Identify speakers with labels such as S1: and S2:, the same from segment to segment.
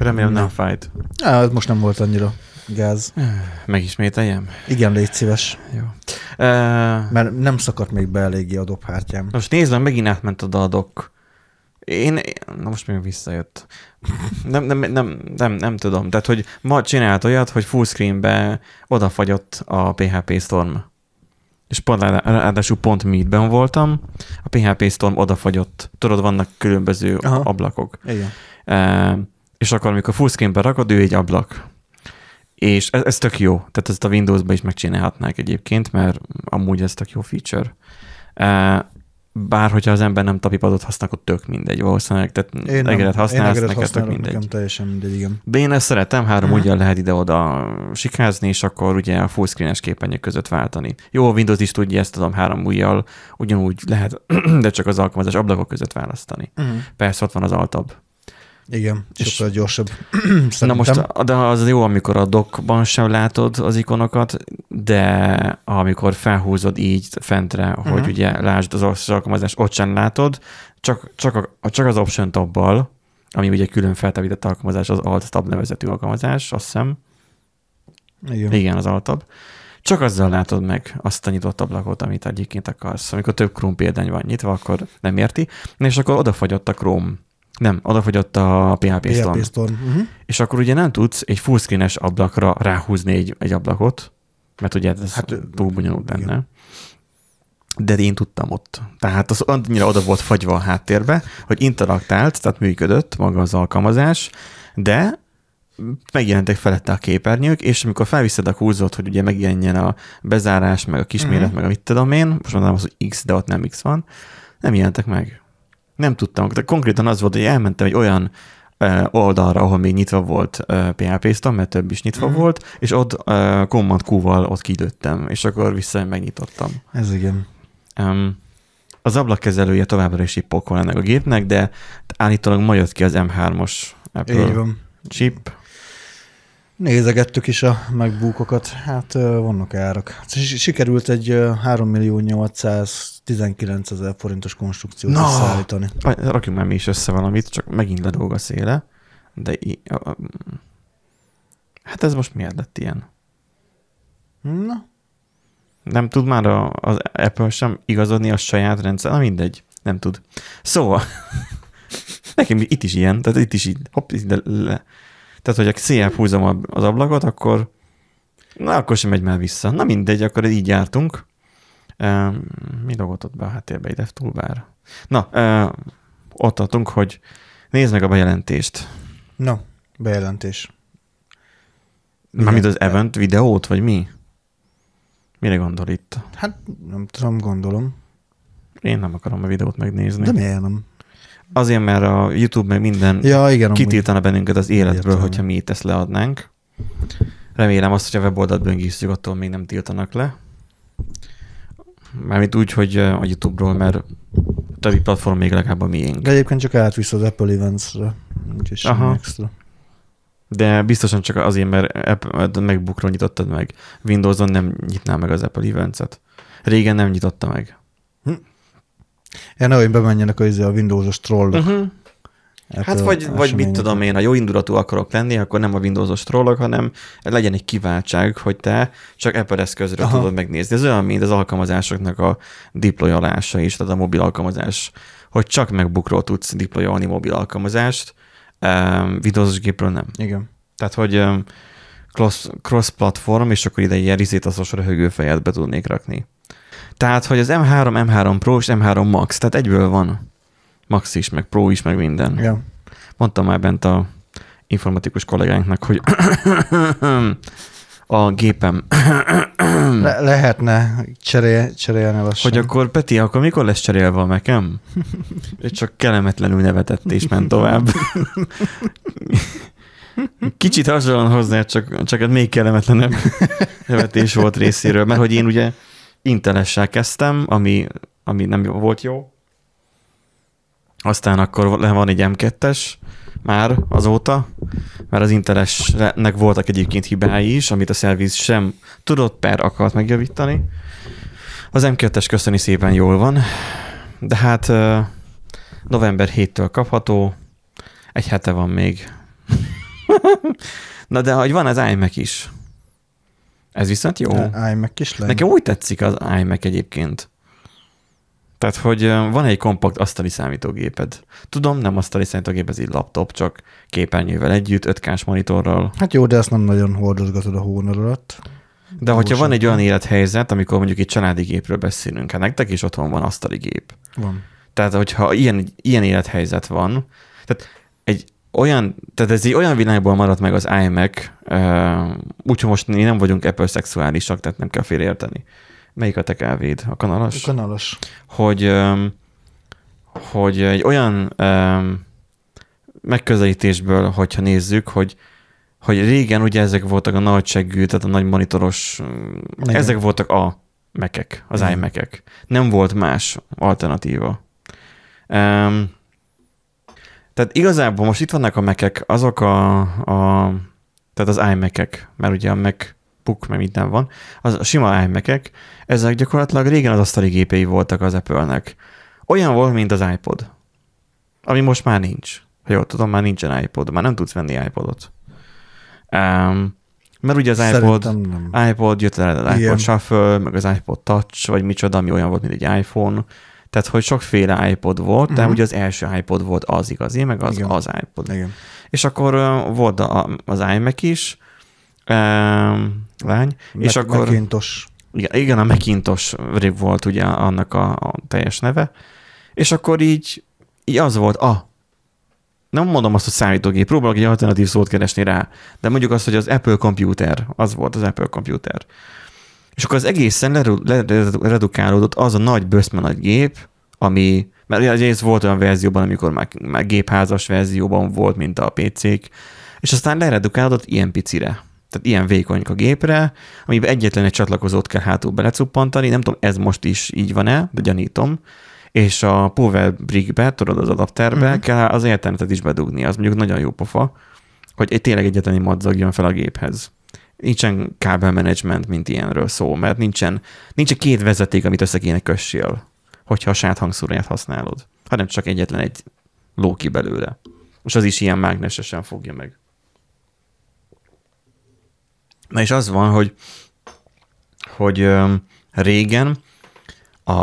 S1: Remélem nem fájt.
S2: Á, most nem volt annyira gáz.
S1: Megismételjem?
S2: Igen, légy szíves.
S1: Jó. Uh,
S2: Mert nem szakadt még be eléggé a dobhártyám.
S1: most nézd, megint átment a dadok. Én, na most még visszajött. Nem, nem, nem, nem, nem tudom. Tehát, hogy ma csinált olyat, hogy fullscreenbe odafagyott a PHP Storm. És pont rá- ráadásul pont Meetben voltam, a PHP Storm odafagyott. Tudod, vannak különböző
S2: Aha.
S1: Ablakok.
S2: Igen.
S1: E, és akkor, amikor fullscreenbe rakod, ő egy ablak. És ez, ez tök jó. Tehát ezt a Windows-ba is megcsinálhatnák egyébként, mert amúgy ez tök jó feature. Bár hogyha az ember nem tapipadot használ, akkor tök mindegy valószínűleg. Tehát
S2: Én
S1: egeret
S2: Én
S1: használsz,
S2: egeret
S1: neked tök
S2: használok,
S1: mindegy.
S2: Nekem teljesen mindegy, igen.
S1: De én ezt szeretem, három
S2: Mhm.
S1: uh-huh. ugyan lehet ide-oda sikázni, és akkor ugye a fullscreen-es képernyők között váltani. Jó, a Windows is tudja ezt, tudom, három ujjal ugyanúgy lehet, de csak az alkalmazás ablakok között választani.
S2: Uh-huh.
S1: Persze ott van az altab.
S2: Igen,
S1: És-
S2: sokkal gyorsabb.
S1: Na most, de az jó, amikor a dockban sem látod az ikonokat, de amikor felhúzod így fentre, uh-huh. hogy
S2: Mhm.
S1: ugye lásd az az alkalmazást, ott sem látod, csak, csak, a, csak az option tabbal, ami ugye külön feltevített alkalmazás, az alt tab nevezetű alkalmazás, azt hiszem.
S2: Igen.
S1: Igen, az altab. Csak azzal látod meg azt a nyitott ablakot, amit egyébként akarsz. Amikor több Chrome példány van nyitva, akkor nem érti. És akkor odafagyott a Chrome. Nem, odafagyott a PHP Storm.
S2: PHP Storm. Uh-huh.
S1: És akkor ugye nem tudsz egy fullscreen-es ablakra ráhúzni egy, egy ablakot, mert ugye ez
S2: Hát,
S1: túl bonyolult
S2: igen.
S1: lenne. De én tudtam ott. Tehát az annyira oda volt fagyva a háttérbe, hogy interaktált, tehát működött maga az alkalmazás, de megjelentek felette a képernyők, és amikor felviszed a húzót, hogy ugye megjelenjen a bezárás, meg a kisméret,
S2: Mhm.
S1: meg a mit tudom én, most mondanám azt, hogy X, de ott nem X van, nem jelentek meg. Nem tudtam. De konkrétan az volt, hogy elmentem egy olyan oldalra, ahol még nyitva volt PHP Storm, mert több is nyitva
S2: Mhm.
S1: volt, és ott ö, Command Q-val ott kilőttem, és akkor vissza megnyitottam.
S2: Ez igen.
S1: Um, az ablakkezelője továbbra is pokol ennek a gépnek, de állítólag ma jött ki az M3-os Apple
S2: Így van.
S1: chip.
S2: Nézegettük is a megbúkokat, hát vannak árak. Si- Sikerült egy ö, 3 millió 819 ezer forintos konstrukciót
S1: Na!
S2: összeállítani.
S1: Aj, Rakjunk már mi is össze valamit, csak megint ledolg a széle. De í- a- a- hát ez most miért lett ilyen?
S2: Na,
S1: Nem tud már a, az Apple sem igazodni a saját rendszer? Na mindegy, nem tud. Szóval, nekem itt is ilyen, tehát itt is így, hopp, ide le. Tehát, hogy széjjel húzom az ablakot, akkor na, akkor sem megy már vissza. Na mindegy, akkor így jártunk. Mi dolgot ott be a háttérbe, ide toolbar? Na, uh, ott tartunk, hogy nézd meg a bejelentést.
S2: na, bejelentés.
S1: Mármint az event videót, vagy mi? Mire gondol itt?
S2: Hát nem tudom, gondolom.
S1: Én nem akarom a videót megnézni.
S2: De miért nem?
S1: Azért, mert a YouTube meg minden
S2: Ja, igen, amúgy.
S1: kitiltana bennünket az életből,
S2: Egyértelmű.
S1: hogyha mi itt ezt leadnánk. Remélem azt, hogy a weboldalt böngészjük, attól még nem tiltanak le. Mármint úgy, hogy a YouTube-ról, mert a többi platform még legalább a miénk.
S2: De egyébként csak átvisz az Apple Events-re. Semmi
S1: Aha.
S2: extra.
S1: De biztosan csak azért, mert Apple- MacBookról nyitottad meg. Windows-on nem nyitná meg az Apple Events-et. Régen nem nyitotta meg.
S2: Ja, nehogy bemenjenek a, izé, a Windows-os trollok.
S1: Uh-huh. Hát vagy, vagy mit tudom én, ha jó indulatú akarok lenni, akkor nem a Windows-os trollok, hanem legyen egy kiváltság, hogy te csak Apple eszközről
S2: Aha.
S1: tudod megnézni. Ez olyan, mint az alkalmazásoknak a deployolása is, tehát a mobil alkalmazás, hogy csak MacBookról tudsz deployolni mobil alkalmazást, um, Windows-os gépről nem.
S2: Igen.
S1: Tehát, hogy um, cross, cross-platform, és akkor ide ilyen rizétaszos röhögőfejet be tudnék rakni. Tehát, hogy az M3, M3 Pro és M3 Max, tehát egyből van. Max is, meg Pro is, meg minden.
S2: Ja.
S1: Mondtam már bent a informatikus kollégánknak, hogy a gépem,
S2: Le- lehetne cserél, cserélni lassan.
S1: hogy akkor Peti, akkor mikor lesz cserélve a mekem? Csak kellemetlenül nevetett és ment tovább. Kicsit hasonlóan hozzá, csak, csak egy még kellemetlenebb nevetés volt részéről, mert hogy én ugye Intelessel kezdtem, ami, ami nem volt jó. Aztán akkor van egy M2-es már azóta, mert az Intelesnek voltak egyébként hibái is, amit a szerviz sem tudott per akart megjavítani. Az M2-es köszöni szépen jól van, de hát november 7-től kapható, egy hete van még. Na de hogy van az iMac is. Ez viszont jó.
S2: iMac kislány.
S1: Nekem úgy tetszik az iMac egyébként. Tehát, hogy van egy kompakt asztali számítógéped. Tudom, nem asztali számítógép, ez így laptop, csak képernyővel együtt, 5K-s monitorral.
S2: Hát jó, de ezt nem nagyon hordozgatod a hónod alatt.
S1: De hogyha van egy olyan élethelyzet, amikor mondjuk egy családi gépről beszélünk, hát nektek is otthon van asztali gép.
S2: Van.
S1: Tehát, hogyha ilyen, ilyen élethelyzet van, tehát egy olyan, tehát ez egy olyan világból maradt meg az iMac, úgyhogy most mi nem vagyunk Apple szexuálisak, tehát nem kell félreérteni. Melyik a te kávéd? A kanalas?
S2: Kanalos.
S1: hogy, öm, hogy egy olyan megközelítésből, hogyha nézzük, hogy, hogy régen ugye ezek voltak a nagy seggű, tehát a nagy monitoros,
S2: Igen.
S1: ezek voltak a mekek, az iMac-ek. Nem volt más alternatíva. Um, tehát igazából most itt vannak a mekek, azok a, a tehát az iMac-ek, mert ugye a MacBook, meg minden van, az a sima iMac-ek, ezek gyakorlatilag régen az asztali gépei voltak az Apple-nek. Olyan volt, mint az iPod, ami most már nincs. Ha jól tudom, már nincsen iPod, már nem tudsz venni iPodot. Um, mert ugye az iPod,
S2: Szerintem nem.
S1: iPod, jött el az iPod
S2: Igen.
S1: Shuffle, meg az iPod Touch, vagy micsoda, ami olyan volt, mint egy iPhone. Tehát, hogy sokféle iPod volt, de
S2: Mhm.
S1: ugye az első iPod volt az igazi, meg az
S2: Igen.
S1: az iPod.
S2: Igen.
S1: És akkor uh, volt a, az iMac is, um, lány, és
S2: Mac-
S1: akkor...
S2: Macintosh.
S1: Igen, igen, a Macintosh volt ugye annak a, a teljes neve, és akkor így, így az volt, a, nem mondom azt, hogy számítógép, próbálok egy alternatív szót keresni rá, de mondjuk azt, hogy az Apple Computer, az volt az Apple Computer. És akkor az egészen leredukálódott az a nagy böszme nagy gép, ami, mert ugye ez volt olyan verzióban, amikor már, már gépházas verzióban volt, mint a PC-k, és aztán leredukálódott ilyen picire. Tehát ilyen vékony a gépre, amiben egyetlen egy csatlakozót kell hátul belecuppantani, nem tudom, ez most is így van-e, de gyanítom, és a Power Brick-be, tudod, az adapterbe uh-huh. kell az internetet is bedugni, az mondjuk nagyon jó pofa, hogy tényleg egyetlen egy madzag jön fel a géphez. Nincsen kábelmenedzsment, mint ilyenről szó, mert nincsen, nincsen két vezeték, amit össze kéne kössél, hogyha a saját hangszóróját használod, hanem csak egyetlen egy ló ki belőle. És az is ilyen mágnesesen fogja meg. Na és az van, hogy, hogy régen, a,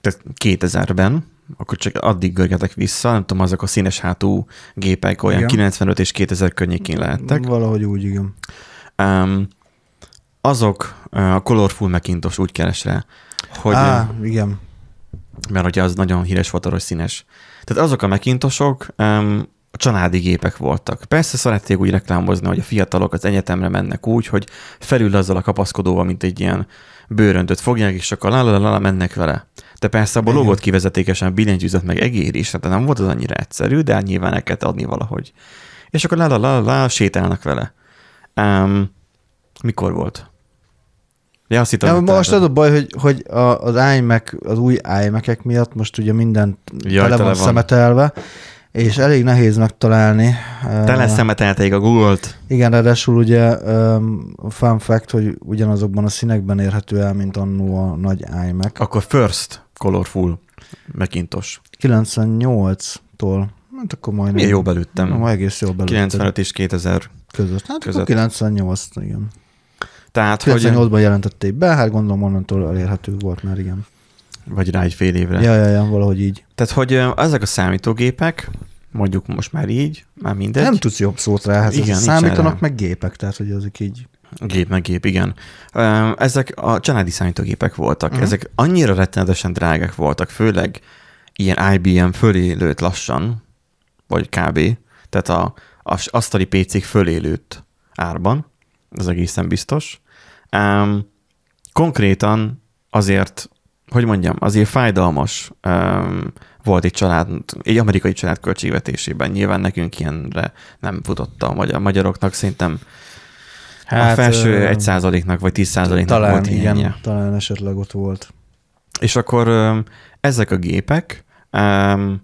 S1: tehát 2000-ben, akkor csak addig görgetek vissza, nem tudom, azok a színes hátú gépek olyan
S2: Igen.
S1: 95 és 2000 környékén lehettek.
S2: Valahogy úgy, igen.
S1: Um, azok a Colorful Macintosh úgy keres rá, hogy,
S2: Á, igen.
S1: mert ugye az nagyon híres fotoros színes. Tehát azok a Macintosok um, családi gépek voltak. Persze szerették úgy reklámozni, hogy a fiatalok az egyetemre mennek úgy, hogy felül azzal a kapaszkodóval, mint egy ilyen bőröntött fogják, és akkor la la la la mennek vele. De persze
S2: Igen.
S1: lógott kivezetékesen billentyűzet meg egér is, tehát nem volt az annyira egyszerű, de nyilván el kellett adni valahogy. És akkor la la la la, la sétálnak vele. Um, mikor volt? Ja, azt hittem,
S2: Ja, most az a baj, hogy, hogy a, az iMac, az új iMac-ek miatt most ugye minden
S1: Jaj,
S2: tele
S1: tele
S2: van szemetelve, és elég nehéz megtalálni.
S1: Te lesz
S2: Uh,
S1: szemetelték a Google-t.
S2: Igen, ráadásul ugye um, fun fact, hogy ugyanazokban a színekben érhető el, mint annó a nagy iMac.
S1: Akkor First Colorful Macintosh.
S2: 98-tól, hát akkor majdnem.
S1: Milyen jó belőttem.
S2: Ma egész jól belőtted
S1: 95 és 2000.
S2: között. Hát
S1: között.
S2: között. akkor 98, igen.
S1: Tehát, hogy...
S2: 98-ban jelentették be, hát gondolom onnantól elérhető volt már, igen.
S1: Vagy rá egy fél évre.
S2: Ja, ja, ja, valahogy így.
S1: Tehát, hogy ezek a számítógépek, mondjuk most már így, már mindegy.
S2: Nem tudsz jobb szót rá, hát
S1: Igen,
S2: számítanak meg gépek, tehát hogy azok így.
S1: Gép meg gép, igen. Ezek a családi számítógépek voltak. Uh-huh. Ezek annyira rettenetesen drágák voltak, főleg ilyen IBM fölé lőtt lassan, vagy kb. Tehát a, a asztali PC-k fölé lőtt árban, ez egészen biztos. Um, konkrétan azért, hogy mondjam, azért fájdalmas um, volt egy család, egy amerikai család költségvetésében. Nyilván nekünk ilyenre nem futott a magyar, magyaroknak, szerintem hát, a felső
S2: ö,
S1: egy százaléknak vagy tíz százaléknak
S2: Talán
S1: volt
S2: igen,
S1: ilyenje.
S2: talán esetleg ott volt.
S1: És akkor öm, ezek a gépek, öm,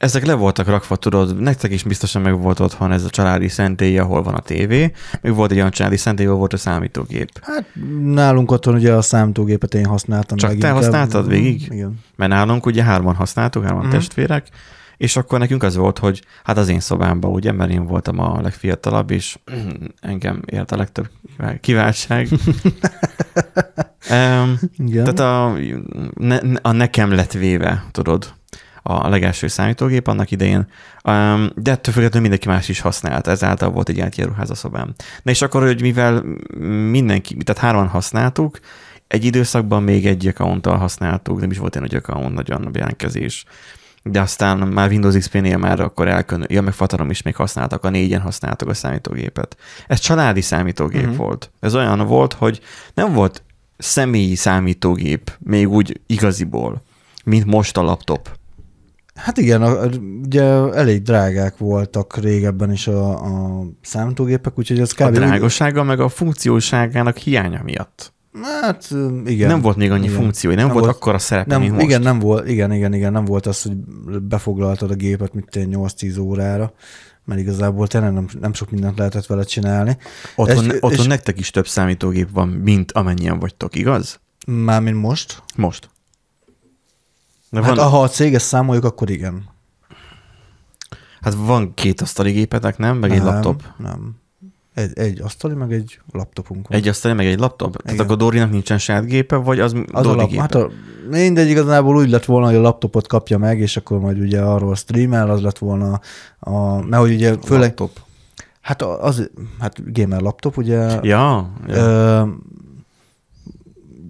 S1: ezek le voltak rakva, tudod, nektek is biztosan meg volt otthon ez a családi szentély, ahol van a tévé, még volt egy olyan családi szentély, ahol volt a számítógép.
S2: Hát nálunk otthon ugye a számítógépet én használtam.
S1: Csak te használtad végig?
S2: Igen.
S1: Mert nálunk ugye hárman használtuk, hárman uh-huh. testvérek, és akkor nekünk az volt, hogy hát az én szobámban, ugye, mert én voltam a legfiatalabb, és engem ért a legtöbb kiváltság. um,
S2: Igen.
S1: tehát a, ne, a nekem lett véve, tudod, a legelső számítógép annak idején, de ettől függetlenül mindenki más is használta, ezáltal volt egy átjáró szobám. Na és akkor, hogy mivel mindenki, tehát három használtuk, egy időszakban még egy accounttal használtuk, nem is volt egy nagy account, nagyon a jelentkezés. De aztán már Windows XP-nél már akkor elkön, ja, meg Fatarom is még használtak, a négyen használtak a számítógépet. Ez családi számítógép uh-huh. volt. Ez olyan volt, hogy nem volt személyi számítógép, még úgy igaziból, mint most a laptop.
S2: Hát igen, a, ugye elég drágák voltak régebben is a, a számítógépek, úgyhogy ez kb.
S1: A drágossága meg a funkcióságának hiánya miatt.
S2: Hát igen.
S1: Nem volt még annyi igen. funkciói, nem, nem volt, volt akkora szerepe,
S2: nem,
S1: mint most.
S2: Igen, nem volt, igen, igen, igen, nem volt az, hogy befoglaltad a gépet, mint 8-10 órára, mert igazából tényleg nem, nem sok mindent lehetett vele csinálni.
S1: Otthon, és, otthon és, nektek is több számítógép van, mint amennyien vagytok, igaz?
S2: Mármint most?
S1: Most.
S2: De hát van... ha a céges számoljuk, akkor igen.
S1: Hát van két asztali gépetek, nem? Meg nem, egy laptop?
S2: Nem. Egy, egy asztali, meg egy laptopunk van.
S1: Egy asztali, meg egy laptop? Igen. Tehát akkor Dorinak nincsen saját gépe, vagy az, az Dori a lap, gépe? Hát a,
S2: mindegy, igazából úgy lett volna, hogy a laptopot kapja meg, és akkor majd ugye arról streamel, az lett volna a, mert hogy ugye főleg... Laptop. Hát az, hát gamer laptop, ugye.
S1: Ja. ja. Ö,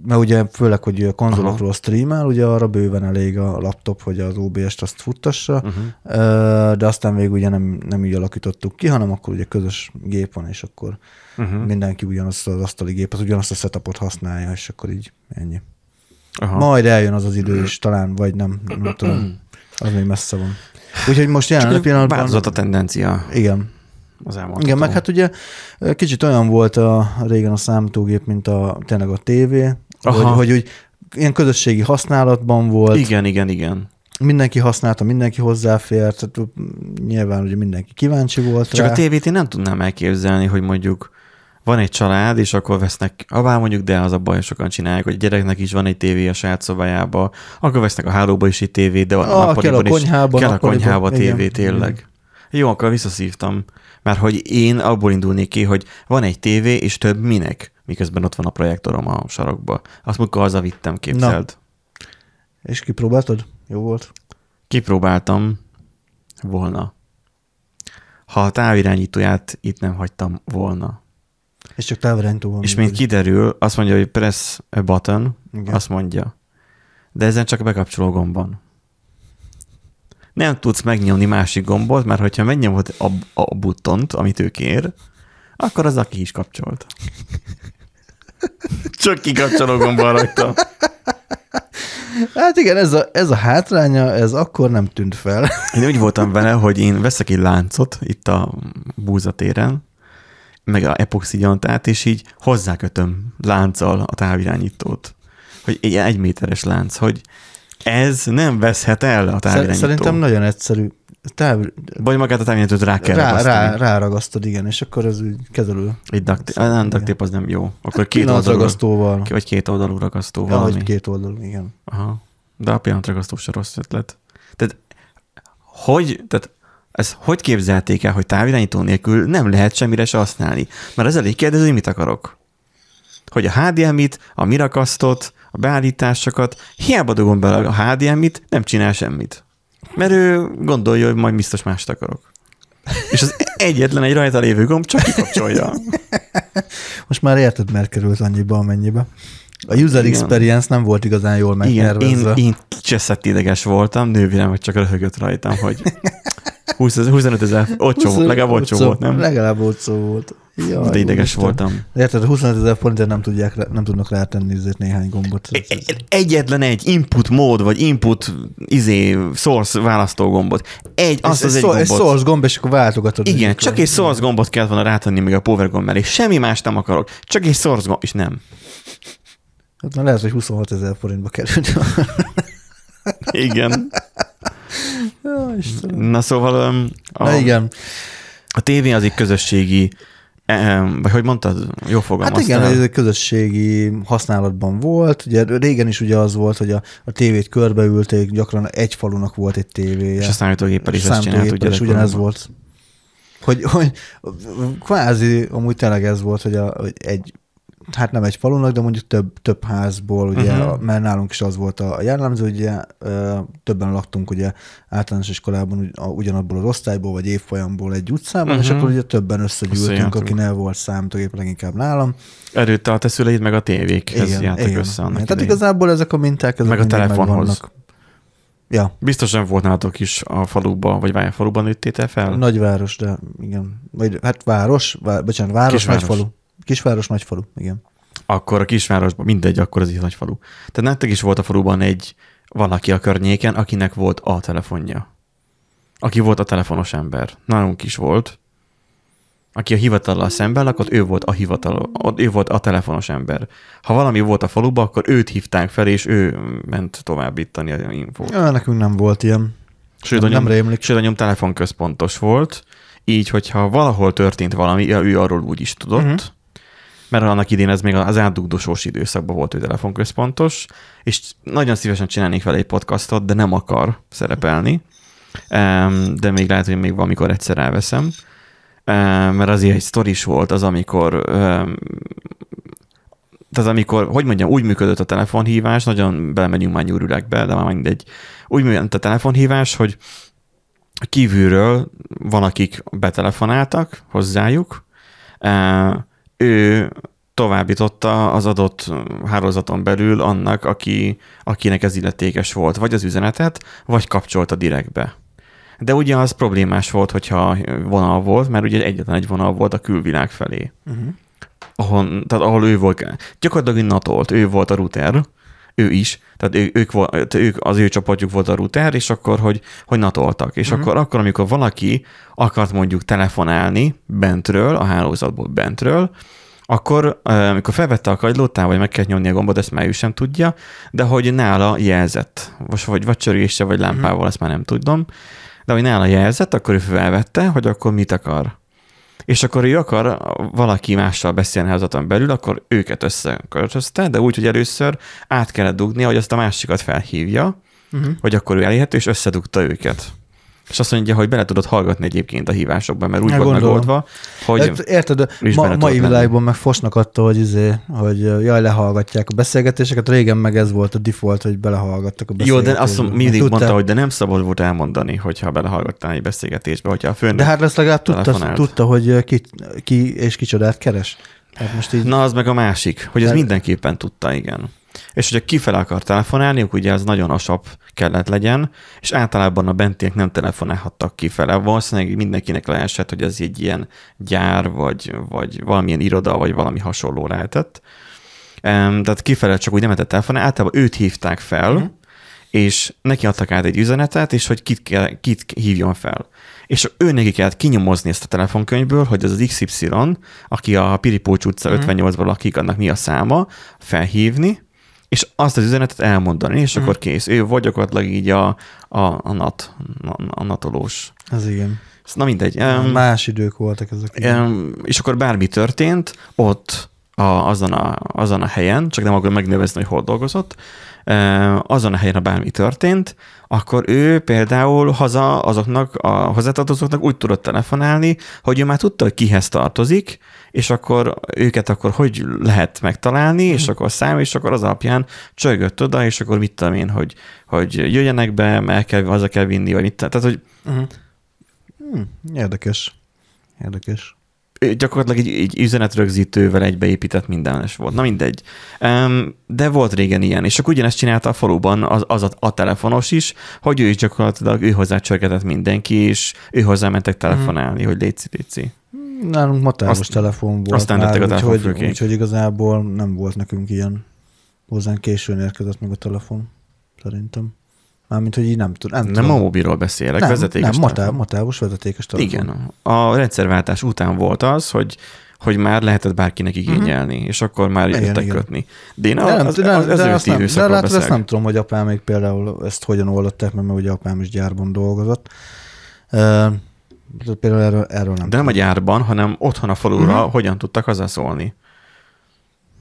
S2: mert ugye főleg, hogy konzolokról Aha. streamel, ugye arra bőven elég a laptop, hogy az OBS-t azt futtassa, uh-huh. de aztán még ugye nem, nem így alakítottuk ki, hanem akkor ugye közös gép van, és akkor uh-huh. mindenki ugyanazt az asztali gépet, ugyanazt a setupot használja, és akkor így ennyi. Aha. Majd eljön az az idő is, talán, vagy nem, nem tudom. Az még messze van. Úgyhogy most jelen pillanatban...
S1: Változott a tendencia.
S2: Igen az elmondható. Igen, meg hát ugye kicsit olyan volt a régen a számítógép, mint a tényleg a tévé, hogy, hogy úgy ilyen közösségi használatban volt.
S1: Igen, igen, igen.
S2: Mindenki használta, mindenki hozzáfért, tehát nyilván ugye mindenki kíváncsi volt
S1: Csak
S2: rá.
S1: a tévét én nem tudnám elképzelni, hogy mondjuk van egy család, és akkor vesznek, abá mondjuk, de az a baj, sokan csinálják, hogy a gyereknek is van egy tévé a saját szobájába, akkor vesznek a hálóba is egy tévé, de a,
S2: a kell a konyhába,
S1: kell a konyhába tévé, tényleg. Igen. Jó, akkor visszaszívtam. Mert hogy én abból indulnék ki, hogy van egy tévé, és több minek, miközben ott van a projektorom a sarokba. Azt mondjuk hazavittem, képzeld. Na.
S2: És kipróbáltad? Jó volt?
S1: Kipróbáltam volna. Ha a távirányítóját itt nem hagytam volna.
S2: És csak távirányító van.
S1: És még kiderül, azt mondja, hogy press a button, Igen. azt mondja. De ezen csak a bekapcsoló gomb van nem tudsz megnyomni másik gombot, mert hogyha megnyomod a, a buttont, amit ő kér, akkor az aki is kapcsolt. Csak kikapcsoló gomba rajta.
S2: Hát igen, ez a, ez a hátránya, ez akkor nem tűnt fel.
S1: Én úgy voltam vele, hogy én veszek egy láncot itt a búzatéren, meg a epoxi gyantát, és így hozzákötöm lánccal a távirányítót. Hogy egy, egy méteres lánc, hogy ez nem veszhet el a távirányító.
S2: Szerintem nagyon egyszerű. Táv...
S1: Vagy magát a távirányítót rá kell
S2: rá. Rá, ráragasztod, igen, és akkor ez úgy kezelő.
S1: Egy duct, nem, duct az nem jó. Akkor két oldalú
S2: ragasztóval.
S1: Vagy két oldalú ragasztó
S2: ja, vagy két oldalú, igen.
S1: Aha. De a pillanatragasztó se rossz ötlet. Tehát hogy, tehát ez hogy képzelték el, hogy távirányító nélkül nem lehet semmire se használni? Mert ez elég kérdező, hogy mit akarok. Hogy a HDMI-t, a mirakasztot, a beállításokat, hiába dugom bele a HDMI-t, nem csinál semmit. Mert ő gondolja, hogy majd biztos mást akarok. És az egyetlen egy rajta lévő gomb csak kikapcsolja.
S2: Most már érted, mert került annyiba, amennyibe. A user Igen. experience nem volt igazán jól megtervezve.
S1: Én, én kicseszett ideges voltam, nővérem meg csak röhögött rajtam, hogy 20, 25 ezer, ott legalább ott volt, nem?
S2: Legalább ott volt.
S1: Jaj, De ideges Isten. voltam.
S2: Érted, 25 ezer forintért nem, tudják, nem tudnak rátenni ezért néhány gombot.
S1: Egyetlen egy input mód, vagy input izé, source választó gombot. Egy, azt az egy gombot. Egy
S2: source gomb, és akkor váltogatod.
S1: Igen, csak egy source gombot kellett volna rátenni még a power gomb mellé. Semmi más nem akarok. Csak egy source gomb, és nem.
S2: Hát már lehet, hogy 26 ezer forintba került.
S1: Igen. Ja, Na szóval...
S2: A, Na igen.
S1: A tévé az egy közösségi vagy hogy mondtad, jó
S2: Hát
S1: fogalmaztál.
S2: igen, ez egy közösségi használatban volt. Ugye régen is ugye az volt, hogy a, a tévét körbeülték, gyakran egy falunak volt egy tévéje.
S1: És a számítógéppel is ezt csinált, ugye?
S2: is ugyanez volt. Hogy, hogy kvázi amúgy tényleg ez volt, hogy, a, hogy egy, hát nem egy falunak, de mondjuk több, több házból, ugye, uh-huh. mert nálunk is az volt a jellemző, ugye többen laktunk ugye általános iskolában ugy- a- ugyanabból az osztályból, vagy évfolyamból egy utcában, uh-huh. és
S1: Mhm.
S2: akkor ugye többen összegyűltünk, akinél volt számítógép, leginkább nálam.
S1: Előtte a te szüleid meg a tévékhez jártak össze annak
S2: Tehát igazából ezek a minták, ezek
S1: Meg a telefonhoz.
S2: megvannak. Ja,
S1: Biztosan volt nálatok is a faluban, vagy várjál, faluban nőttél fel?
S2: nagyváros, de igen. Vagy, hát város, vá, bocsánat, város,
S1: Kisváros.
S2: nagy falu. Kisváros, nagy falu, igen.
S1: Akkor a kisvárosban, mindegy, akkor az is nagy falu. Tehát nektek is volt a faluban egy valaki a környéken, akinek volt a telefonja. Aki volt a telefonos ember. Nálunk is volt. Aki a hivatallal szemben lakott, ő volt a hivatal, ő volt a telefonos ember. Ha valami volt a faluban, akkor őt hívták fel, és ő ment továbbítani a infót.
S2: Ja, nekünk nem volt ilyen.
S1: Sőt,
S2: nem,
S1: anyom,
S2: nem rémlik.
S1: sőt, anyom telefonközpontos volt, így, hogyha valahol történt valami, ő arról úgy is tudott, uh-huh. Mert annak idén ez még az átdugdosós időszakban volt ő telefonközpontos, és nagyon szívesen csinálnék vele egy podcastot, de nem akar szerepelni, de még lehet, hogy még valamikor egyszer elveszem, Em, mert azért egy sztoris volt az, amikor tehát amikor, hogy mondjam, úgy működött a telefonhívás, nagyon belemegyünk már nyúrülegbe, de már mindegy. Úgy működött a telefonhívás, hogy kívülről van, akik betelefonáltak hozzájuk, ő továbbította az adott hálózaton belül annak, aki, akinek ez illetékes volt, vagy az üzenetet, vagy kapcsolta direktbe. De ugye az problémás volt, hogyha vonal volt, mert ugye egyetlen egy vonal volt a külvilág felé
S2: Uh-huh.
S1: ahol, tehát ahol ő volt, gyakorlatilag ő natolt, ő volt a router, ő is, tehát ő, ők, volt, ők, az ő csapatjuk volt a router, és akkor, hogy, hogy natoltak. És
S2: Mhm.
S1: akkor, akkor, amikor valaki akart mondjuk telefonálni bentről, a hálózatból bentről, akkor, amikor felvette a kagylót, vagy meg kell nyomni a gombot, ezt már ő sem tudja, de hogy nála jelzett, most vagy, vagy csörgéssel, vagy lámpával,
S2: Mhm.
S1: ezt már nem tudom, de hogy nála jelzett, akkor ő felvette, hogy akkor mit akar. És akkor ő akar valaki mással beszélni házaton belül, akkor őket összeköltözte, de úgy, hogy először át kellett dugnia, hogy azt a másikat felhívja,
S2: Uh-huh.
S1: hogy akkor ő elérhető, és összedugta őket. És azt mondja, hogy bele tudod hallgatni egyébként a hívásokban, mert úgy volt megoldva, hogy
S2: Hát, érted, ma, mai világban meg fosnak attól, hogy, izé, hogy jaj, lehallgatják a beszélgetéseket. Régen meg ez volt a default, hogy belehallgattak a
S1: jó,
S2: beszélgetésbe.
S1: de azt mondom, mindig
S2: tudtál-
S1: mondta, hogy de nem szabad volt elmondani, hogyha belehallgattál egy beszélgetésbe, hogyha a főnök...
S2: De hát lesz legalább tudta, tudta hogy ki, ki és kicsodát keres. Hát most így...
S1: Na, az meg a másik, hogy ez
S2: Tehát-
S1: mindenképpen tudta, igen. És hogyha kifele akar telefonálni, akkor ugye az nagyon asap kellett legyen, és általában a bentiek nem telefonálhattak kifele. Valószínűleg mindenkinek leesett, hogy ez egy ilyen gyár, vagy, vagy valamilyen iroda, vagy valami hasonló lehetett. Um, tehát kifele csak úgy nem lehetett telefonálni, általában őt hívták fel,
S2: Mhm.
S1: és neki adtak át egy üzenetet, és hogy kit, kell, kit hívjon fel. És ő neki kellett kinyomozni ezt a telefonkönyvből, hogy az az XY, aki a Piripócs utca
S2: Mhm.
S1: 58-ban lakik, annak mi a száma, felhívni, és azt az üzenetet elmondani, és
S2: Mhm.
S1: akkor kész. Ő vagy gyakorlatilag így a, a, a, nat, a, natolós.
S2: Ez igen.
S1: Na mindegy.
S2: Más idők voltak ezek.
S1: és akkor bármi történt, ott a, azon, a, azon a helyen, csak nem akarom megnevezni, hogy hol dolgozott, azon a helyen, ha bármi történt, akkor ő például haza azoknak a hozzátartozóknak úgy tudott telefonálni, hogy ő már tudta, hogy kihez tartozik, és akkor őket akkor hogy lehet megtalálni, és akkor szám, és akkor az alapján csörgött oda, és akkor mit tudom én, hogy, hogy jöjjenek be, mert kell, haza kell vinni, vagy mit, tehát hogy
S2: Uh-huh. Hmm, érdekes. Érdekes.
S1: Gyakorlatilag egy, egy üzenetrögzítővel egybeépített mindenes volt. Na mindegy. De volt régen ilyen, és akkor ugyanezt csinálta a faluban az, az a, a telefonos is, hogy ő is gyakorlatilag ő hozzá csörgetett mindenki, és ő hozzá mentek telefonálni, hogy léci, léci.
S2: Nálunk matávos
S1: Azt-
S2: telefon volt
S1: aztán
S2: már,
S1: a
S2: úgyhogy,
S1: telefonfülkék.
S2: úgyhogy igazából nem volt nekünk ilyen. Hozzánk későn érkezett meg a telefon, szerintem. Mármint, hogy így nem tudom. Nem,
S1: Nem
S2: tudom.
S1: a mobilról beszélek,
S2: nem,
S1: vezetékes
S2: nem
S1: telefon.
S2: matávos vezetékes telefon.
S1: Igen. A rendszerváltás után volt az, hogy hogy már lehetett bárkinek igényelni, uh-huh. és akkor már
S2: Mhm. Igen,
S1: jöttek
S2: igen.
S1: kötni. De én
S2: De,
S1: az,
S2: nem,
S1: az,
S2: de,
S1: az,
S2: de,
S1: az
S2: azt nem, de látod, ezt nem tudom, hogy apám még például ezt hogyan oldották, mert ugye apám is gyárban dolgozott. Uh, Például erről, erről nem.
S1: De nem a gyárban, hanem otthon a falura
S2: Mhm.
S1: uh-huh. hogyan tudtak hozzászólni.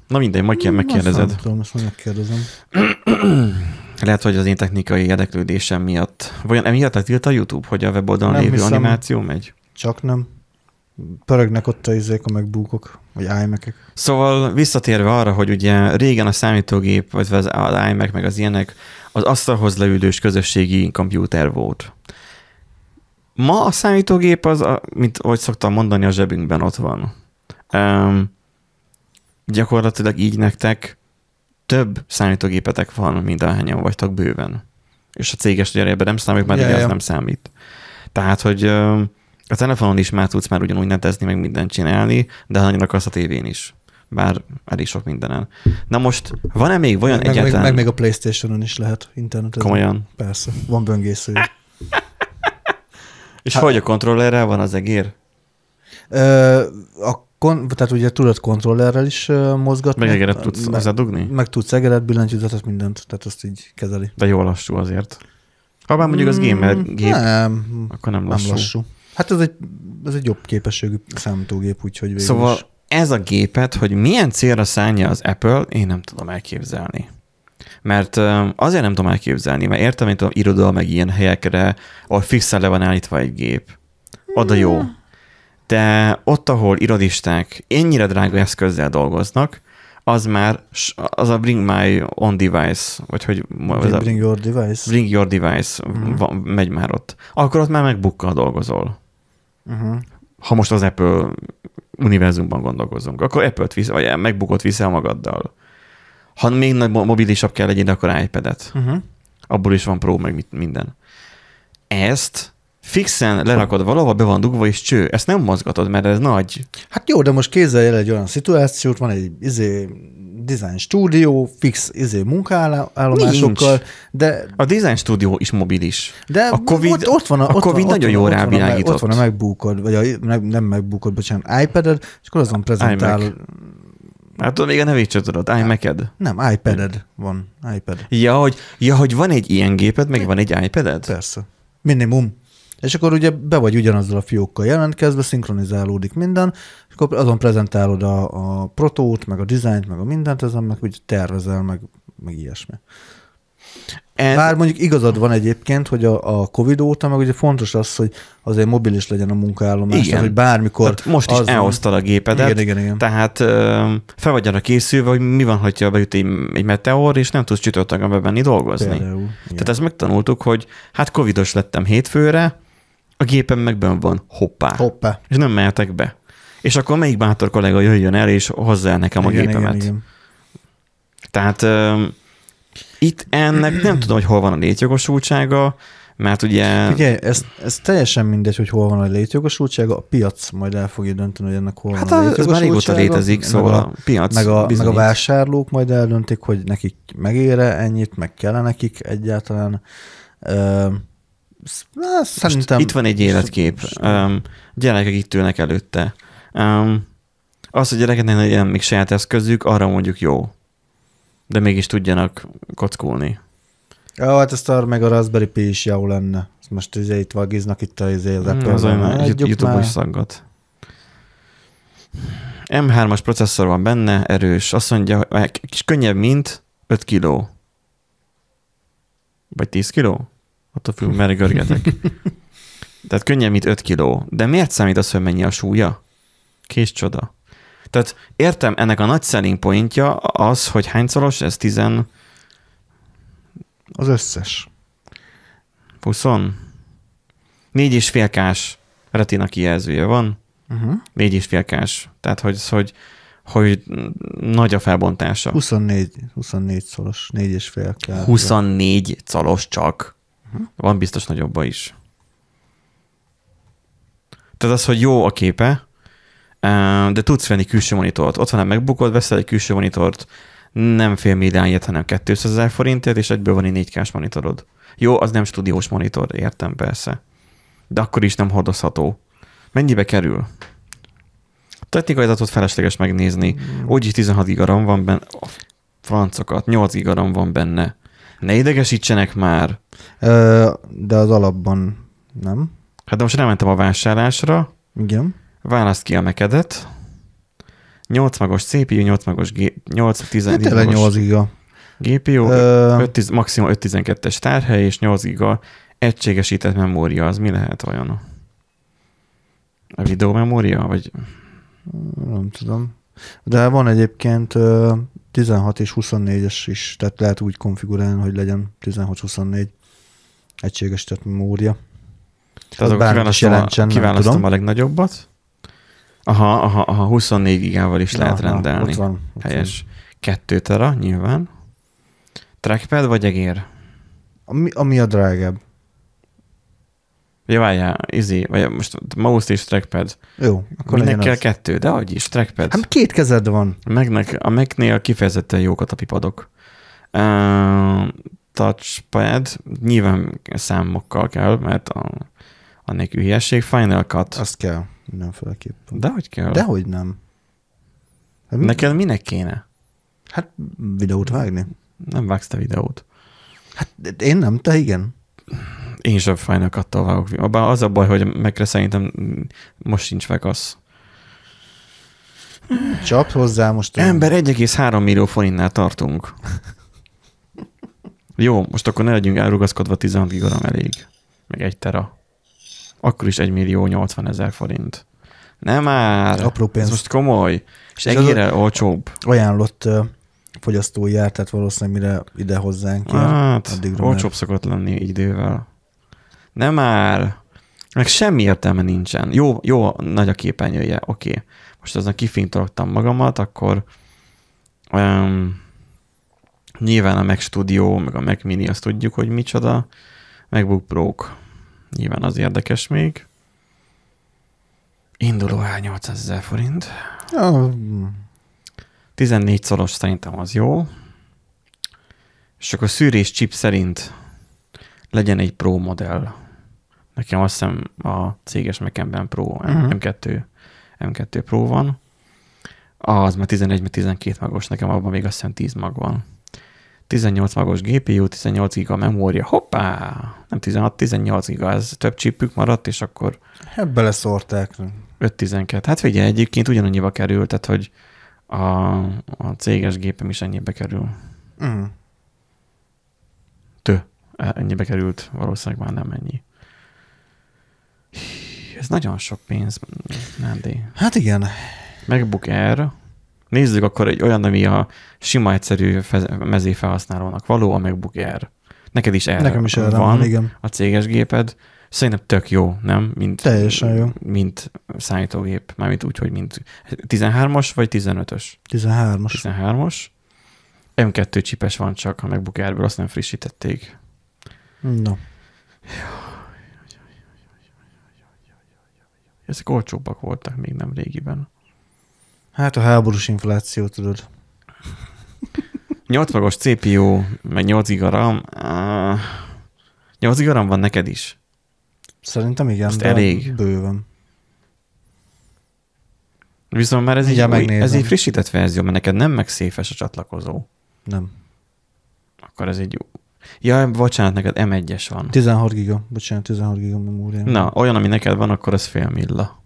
S1: Na mindegy, majd ki- megkérdezed.
S2: Azt nem tudom, majd megkérdezem.
S1: Lehet, hogy az én technikai érdeklődésem miatt. Vajon emiatt lett tilt a YouTube, hogy a weboldalon
S2: Nem
S1: lévő
S2: hiszem.
S1: animáció megy?
S2: Csak nem. Pörögnek ott a izék, a megbúkok, vagy iMac-ek.
S1: Szóval visszatérve arra, hogy ugye régen a számítógép, vagy az az iMac, meg az ilyenek, az asztalhoz leülős közösségi kompjúter volt. Ma a számítógép az, a, mint ahogy szoktam mondani, a zsebünkben ott van. Um, gyakorlatilag így nektek több számítógépetek van, mint ahányan vagytok bőven. És a céges cserében nem számít, mert ugye
S2: ja.
S1: ez nem számít. Tehát, hogy a telefonon is már tudsz már ugyanúgy netezni, meg mindent csinálni, de nagyon akarsz a tévén is. Bár elég sok mindenen. Na most, van-e még olyan
S2: Meg, meg,
S1: egyáltalán...
S2: meg, meg, a Playstation-on is lehet internetezni.
S1: Komolyan.
S2: Persze, van böngésző.
S1: És
S2: Hát-
S1: hogy a kontrollerrel van az egér?
S2: Ö, a kon, tehát ugye tudod kontrollerrel is mozgatni.
S1: Meg egeret tudsz
S2: meg,
S1: hozzádugni?
S2: meg tudsz egeret, billentyűzetet, mindent, tehát azt így kezeli.
S1: De jó lassú azért. Ha bár mondjuk az gamer
S2: Mm,
S1: gép,
S2: Nem,
S1: akkor nem
S2: nem
S1: lassú.
S2: lassú. Hát ez egy, ez egy jobb képességű számítógép, úgyhogy végül
S1: Szóval
S2: is.
S1: ez a gépet, hogy milyen célra szánja az Apple, én nem tudom elképzelni. Mert azért nem tudom elképzelni, mert értem, mint tudom, iroda, meg ilyen helyekre, ahol fixen le van állítva egy gép. Oda jó. De ott, ahol irodisták ennyire drága eszközzel dolgoznak, az már az a Bring My On Device, vagy hogy
S2: Bring,
S1: a
S2: bring your device.
S1: Bring Your Device
S2: Mhm.
S1: van, megy már ott. Akkor ott már megbukkal dolgozol.
S2: Uh-huh.
S1: Ha most az Apple univerzumban gondolkozunk, akkor Apple-t visz, vagy megbukott viszel magaddal. Ha még nagy mo- mobilisabb kell legyen, akkor iPad-et.
S2: Uh-huh.
S1: Abból is van Pro, meg mit- minden. Ezt fixen lerakod valahol, be van dugva, és cső. Ezt nem mozgatod, mert ez nagy.
S2: Hát jó, de most képzelj el egy olyan szituációt, van egy izé, design stúdió, fix izé munkaállomásokkal,
S1: Nincs.
S2: de,
S1: A Design Studio is mobilis.
S2: de
S1: A Covid-
S2: ott, ott van a,
S1: a
S2: ott
S1: Covid
S2: van,
S1: nagyon jól
S2: van, ott van a-
S1: rávilágított.
S2: Ott van a megbukod, vagy a, meg, nem megbukod, bocsánat, iPad-ed, és akkor azon prezentálod.
S1: Hát tudod, még a nevét sem tudod, iMac-ed.
S2: Nem, iPad-ed van, iPad.
S1: Ja hogy, ja, hogy van egy ilyen géped, meg van egy iPad-ed?
S2: Persze. Minimum. És akkor ugye be vagy ugyanazzal a fiókkal jelentkezve, szinkronizálódik minden, és akkor azon prezentálod a, a protót, meg a dizájnt, meg a mindent, ezen meg úgy tervezel, meg, meg ilyesmi.
S1: Ez,
S2: Bár mondjuk igazad van egyébként, hogy a, a Covid óta, meg ugye fontos az, hogy azért mobilis legyen a munkaállomás,
S1: Igen.
S2: tehát, hogy bármikor...
S1: tehát most is elhoztad a gépedet,
S2: Igen, igen, igen.
S1: tehát ö, fel vagy arra készülve, hogy mi van, hogyha beüt egy, egy meteor, és nem tudsz csütörtökön bevenni dolgozni.
S2: Például. Igen.
S1: Tehát ezt megtanultuk, hogy hát covidos lettem hétfőre, a gépem meg benn van, hoppá.
S2: Hoppá.
S1: És nem mehetek be. És akkor melyik bátor kollega jöjjön el, és hozza el nekem a
S2: igen,
S1: gépemet.
S2: igen, igen.
S1: Tehát ö, itt ennek nem tudom, hogy hol van a létjogosultsága, mert ugye...
S2: Figyelj, ez, ez teljesen mindegy, hogy hol van a létjogosultsága, a piac majd el fogja dönteni, hogy ennek hol
S1: Hát
S2: van a
S1: a- ez már régóta
S2: létjogosultsága,
S1: létezik, szóval
S2: a-
S1: a piac
S2: meg a, meg a vásárlók majd eldöntik, hogy nekik megére ennyit, meg kell nekik egyáltalán. Sz- na, szerintem...
S1: Most itt van egy életkép. Um, gyerekek itt ülnek előtte. Um, az, hogy gyerekeknek legyen még saját eszközük, arra mondjuk jó. De mégis tudjanak kockulni.
S2: Ja, hát ezt arra meg a Raspberry Pi is jó lenne. Ezt Most izé itt vagiznak itt a izé az
S1: Hmm, az olyan YouTube
S2: már.
S1: is szaggat. M3-as processzor van benne, erős. Azt mondja, hogy kis könnyebb, mint 5 kiló. Vagy 10 kiló? Attól függ, merre görgetek. Tehát könnyebb, mint 5 kiló. De miért számít az, hogy mennyi a súlya? Kés csoda. Tehát értem, ennek a nagy selling pointja az, hogy hányszoros, ez 10,
S2: Az összes.
S1: 20, 4 és fél kás retina kijelzője van.
S2: Uh-huh.
S1: És fél kás. Tehát, hogy, hogy, hogy nagy a felbontása.
S2: 24, 24 szoros, 4 és fél kell.
S1: 24 calos csak. Van biztos nagyobba is. Tehát az, hogy jó a képe, eh, de tudsz venni külső monitort. Ott van a megbukod, veszel egy külső monitort, nem fél milliárdért, hanem 200 ezer forintért, és egyből van egy 4 k monitorod. Jó, az nem stúdiós monitor, értem persze. De akkor is nem hordozható. Mennyibe kerül? Technikai adatot felesleges megnézni. Úgyis 16 giga RAM van benne. A francokat, 8 giga RAM van benne. Ne idegesítsenek már.
S2: De az alapban nem.
S1: Hát de most rámentem a vásárlásra,
S2: Igen.
S1: választ ki a mekedet, 8 magos CPU, 8 magos G, 8 10,
S2: Hát tényleg 8 giga.
S1: GPU,
S2: Ö,
S1: 5, 10, maximum 512-es tárhely és 8 giga egységesített memória, az mi lehet olyan? A videó memória, vagy
S2: Nem tudom. De van egyébként ö, 16 és 24-es is, tehát lehet úgy konfigurálni, hogy legyen 16-24 egységes, tehát memória.
S1: Tehát akkor a,
S2: jelentsen, nem
S1: kiválasztom
S2: tudom.
S1: a legnagyobbat. Aha, aha, aha, 24 gigával is lehet
S2: Na, na,
S1: rendelni.
S2: ott van. Ott
S1: Helyes. 2 tera, nyilván. Trackpad vagy egér?
S2: Van. Ami, ami a drágább.
S1: Ja, várjál, izé, vagy most mouse és trackpad.
S2: Jó, akkor
S1: Minek kell
S2: az.
S1: kettő, de hogy is, trackpad.
S2: Hát két kezed van.
S1: A Mac-nek, a Mac-nél kifejezetten jók a tapipadok. Uh, touchpad, nyilván számokkal kell, mert a, a nélkül hülyeség. Final Cut.
S2: Azt kell mindenféleképpen.
S1: De hogy kell?
S2: Dehogy nem. Hát, mi-
S1: Neked minek kéne?
S2: hát videót vágni.
S1: Nem vágsz te videót.
S2: Hát én nem, te igen.
S1: Én sem Final Cut-tal vágok. Bár az a baj, hogy megre szerintem most sincs Vegas.
S2: Csap hozzá most.
S1: Ember 1,3 millió forintnál tartunk. Jó, most akkor ne legyünk elrugaszkodva, 16 giga RAM elég. Meg egy tera. Akkor is 1 millió 80 ezer forint. Nem már.
S2: Apró pénz.
S1: Ez most komoly. És egérrel olcsóbb.
S2: Ajánlott ö, fogyasztói jár, tehát valószínűleg mire ide hozzánk jön,
S1: Hát, olcsóbb szokott lenni idővel. Nem már. Meg semmi értelme nincsen. Jó, jó nagy a képernyője, oké. Okay. Most azon kifintoltam magamat, akkor um, nyilván a Mac Studio, meg a Mac Mini, azt tudjuk, hogy micsoda. MacBook pro Nyilván az érdekes még. Induló ár 800 ezer forint.
S2: Ja, mm,
S1: 14 szoros szerintem az jó. És akkor szűrés chip szerint legyen egy Pro modell. Nekem azt hiszem a céges Mac-emben Pro,
S2: Mhm.
S1: M2, M2 Pro van. Az már 11, meg 12 magos, nekem abban még azt hiszem 10 mag van. 18 magos GPU, 18 giga memória, hoppá! Nem 16, 18 giga, ez több chipük maradt, és akkor
S2: hát beleszórták.
S1: 5-12. Hát figyelj, egyébként ugyanannyiba kerül, tehát hogy a, a céges gépem is ennyibe kerül.
S2: Mm.
S1: Tö. Ennyibe került, valószínűleg már nem ennyi. Ez nagyon sok pénz, Nándi.
S2: Hát igen.
S1: MacBook Air. Nézzük akkor egy olyan, ami a sima egyszerű fez- mezé felhasználónak való, a MacBook Air. Neked is erre
S2: Nekem is erre
S1: van,
S2: van, igen.
S1: a céges géped. Szerintem tök jó, nem? Mint,
S2: Teljesen jó.
S1: Mint számítógép, mármint úgy, hogy mint 13-as vagy 15-ös?
S2: 13-as.
S1: 13-as. M2 csipes van csak a MacBook Airből, azt nem frissítették.
S2: No.
S1: Ezek olcsóbbak voltak még nem régiben.
S2: Hát a háborús infláció, tudod.
S1: 8 magos CPU, meg 8 giga RAM. Uh, 8 giga RAM van neked is?
S2: Szerintem igen,
S1: Azt
S2: de
S1: elég.
S2: bőven.
S1: Viszont már ez így, új, ez egy frissített verzió, mert neked nem megszéfes a csatlakozó.
S2: Nem.
S1: Akkor ez egy. Ja, bocsánat, neked M1-es van.
S2: 16 giga, bocsánat, 16 giga memória.
S1: Na, olyan, ami neked van, akkor az fél milla.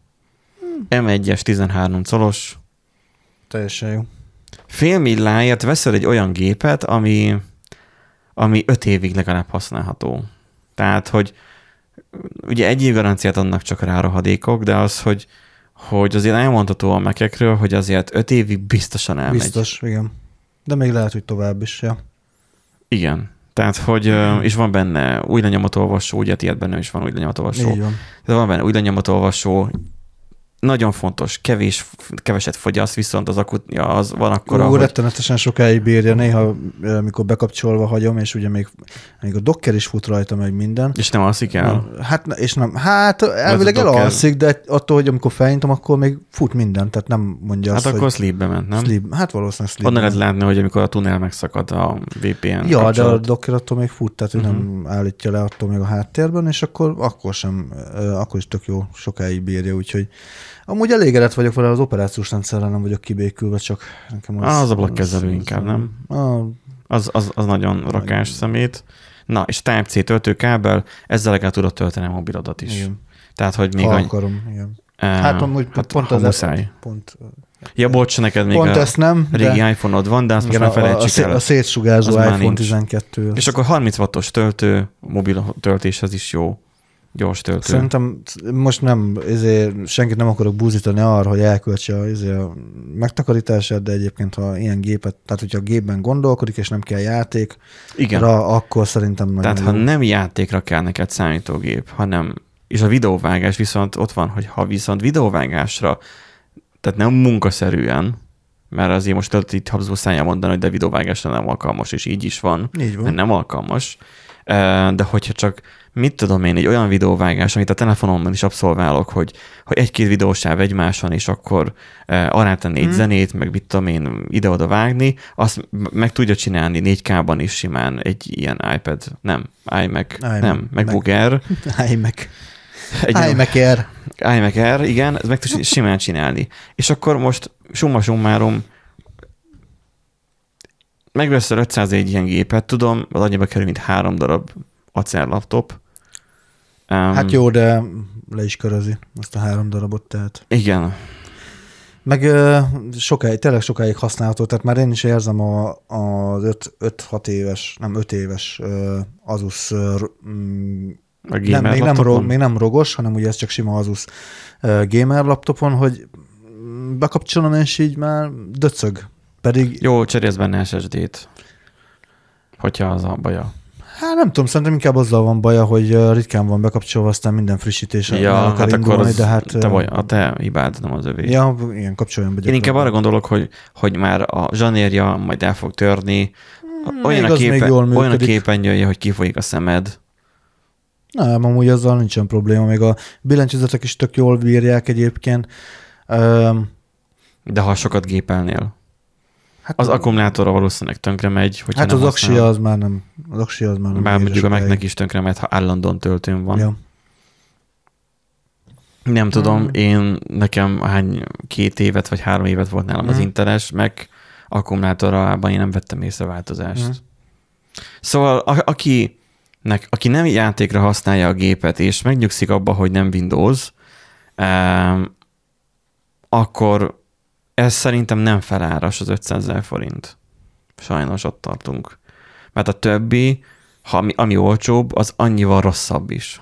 S1: M1-es 13 colos,
S2: Teljesen jó.
S1: fél milláért veszel egy olyan gépet, ami, ami öt évig legalább használható. Tehát, hogy ugye egy év garanciát adnak csak rá rohadékok, de az, hogy, hogy azért elmondható a mekekről, hogy azért öt évig biztosan elmegy.
S2: Biztos, igen. De még lehet, hogy tovább is, ja.
S1: Igen. Tehát, hogy, ö, és van benne új lenyomatolvasó, ugye tiéd benne is van új lenyomatolvasó.
S2: Így van.
S1: De van benne új lenyomatolvasó, nagyon fontos, kevés, keveset fogyaszt, viszont az akutja az van akkor,
S2: Ó,
S1: ahogy...
S2: rettenetesen sokáig bírja, néha, eh, amikor bekapcsolva hagyom, és ugye még, még a docker is fut rajta, meg minden.
S1: És nem alszik el?
S2: Na, Hát, és nem, hát elvileg elalszik, de attól, hogy amikor felintom, akkor még fut minden, tehát nem mondja
S1: Hát
S2: azt,
S1: akkor
S2: hogy
S1: sleepbe ment, nem?
S2: sleep. Hát valószínűleg sleep.
S1: Onnan lehet látni, hogy amikor a tunnel megszakad a VPN
S2: Ja, de a
S1: kapcsolat.
S2: Docker attól még fut, tehát uh-huh.
S1: Mhm.
S2: nem állítja le attól még a háttérben, és akkor, akkor sem, ö, akkor is tök jó, sokáig bírja, úgyhogy amúgy elégedett vagyok vele, az operációs rendszerrel nem vagyok kibékülve, csak nekem az...
S1: Az ablakkezelő inkább, nem?
S2: A,
S1: Az, az, az nagyon rakás szemét. Na, és Type-C töltőkábel, ezzel legalább tudod tölteni a mobilodat is.
S2: igen.
S1: Tehát, hogy még
S2: Ha
S1: annyi,
S2: akarom, igen.
S1: eh,
S2: Hát amúgy
S1: hát,
S2: pont az
S1: muszáj.
S2: Pont,
S1: Ja, bocs, neked még
S2: pont
S1: a
S2: ezt nem,
S1: régi
S2: de
S1: iPhone-od van, de azt
S2: igen,
S1: most már
S2: a, a,
S1: felejtsük
S2: szé-
S1: el.
S2: a szétsugárzó
S1: Az
S2: iPhone
S1: nincs.
S2: 12.
S1: És akkor 30 wattos töltő, mobil töltéshez is jó. Gyors töltő.
S2: Szerintem most nem, ezért senkit nem akarok búzítani arra, hogy elköltse a, ezért a megtakarítását, de egyébként, ha ilyen gépet, tehát hogyha a gépben gondolkodik, és nem kell játék,
S1: Igen.
S2: Ra, akkor szerintem nagyon
S1: Tehát
S2: jó.
S1: ha nem játékra kell neked számítógép, hanem, és a videóvágás viszont ott van, hogy ha viszont videóvágásra, tehát nem munkaszerűen, mert azért most tudod itt habzó száján mondani, hogy de videóvágásra nem alkalmas, és így is van,
S2: Így van.
S1: mert nem alkalmas. De hogyha csak, mit tudom én, egy olyan videóvágás, amit a telefonomban is abszolválok, hogy, hogy egy-két videósáv egymáson, és akkor uh, arátenni egy
S2: Mhm.
S1: zenét, meg mit tudom én, ide-oda vágni, azt meg tudja csinálni 4K-ban is simán egy ilyen iPad, nem, iMac,
S2: iMac,
S1: nem, MacBook
S2: Mac.
S1: Air,
S2: iMac.
S1: egy
S2: iMac Air.
S1: iMac Air, igen, ez meg tudja simán csinálni. És akkor most summa summarum, megveszel 501 ilyen gépet, tudom, az annyiba kerül, mint három darab acer laptop. Um,
S2: Hát jó, de le is körözi azt a három darabot, tehát.
S1: Igen,
S2: Meg ö, sokáig, tényleg sokáig használható, tehát már én is érzem a, az 5-6 éves, nem 5 éves ö, Asus ö, mm,
S1: a gamer
S2: nem, még, nem
S1: laptopon.
S2: ro, még nem rogos, hanem ugye ez csak sima Asus uh, gamer laptopon, hogy bekapcsolom és így már döcög. Pedig,
S1: Jó, cserélsz benne SSD-t, hogyha az a baja.
S2: Hát nem tudom, szerintem inkább azzal van baja, hogy ritkán van bekapcsolva, aztán minden frissítés
S1: Ja,
S2: akar
S1: hát akkor
S2: indulni,
S1: az
S2: de hát...
S1: te baj, a te hibád, nem az övé.
S2: Ja, igen, kapcsoljon be.
S1: Én inkább arra gondolok, hogy, hogy már a zsanérja majd el fog törni, olyan,
S2: még
S1: a
S2: az még
S1: képe,
S2: jól
S1: olyan a
S2: működik.
S1: képernyője, hogy kifolyik a szemed.
S2: Nem, amúgy azzal nincsen probléma, még a billentyűzetek is tök jól bírják egyébként. Um,
S1: De ha sokat gépelnél,
S2: hát
S1: az akkumulátorra valószínűleg tönkre megy, hogyha
S2: Hát
S1: nem
S2: az aksi
S1: használod.
S2: az már nem, az aksi az már nem.
S1: Bár mondjuk a. Mac-nek is tönkre megy, ha állandóan töltőn van.
S2: Ja.
S1: Nem tudom,
S2: Hmm.
S1: én nekem hány két évet vagy három évet volt nálam az
S2: Hmm.
S1: inteles, meg akkumulátorában én nem vettem észre változást.
S2: Hmm.
S1: Szóval a, aki, nek, aki nem játékra használja a gépet, és megnyugszik abba, hogy nem Windows, um, akkor ez szerintem nem feláras az 500 ezer forint. Sajnos ott tartunk. Mert a többi, ha ami, ami olcsóbb, az annyival rosszabb is.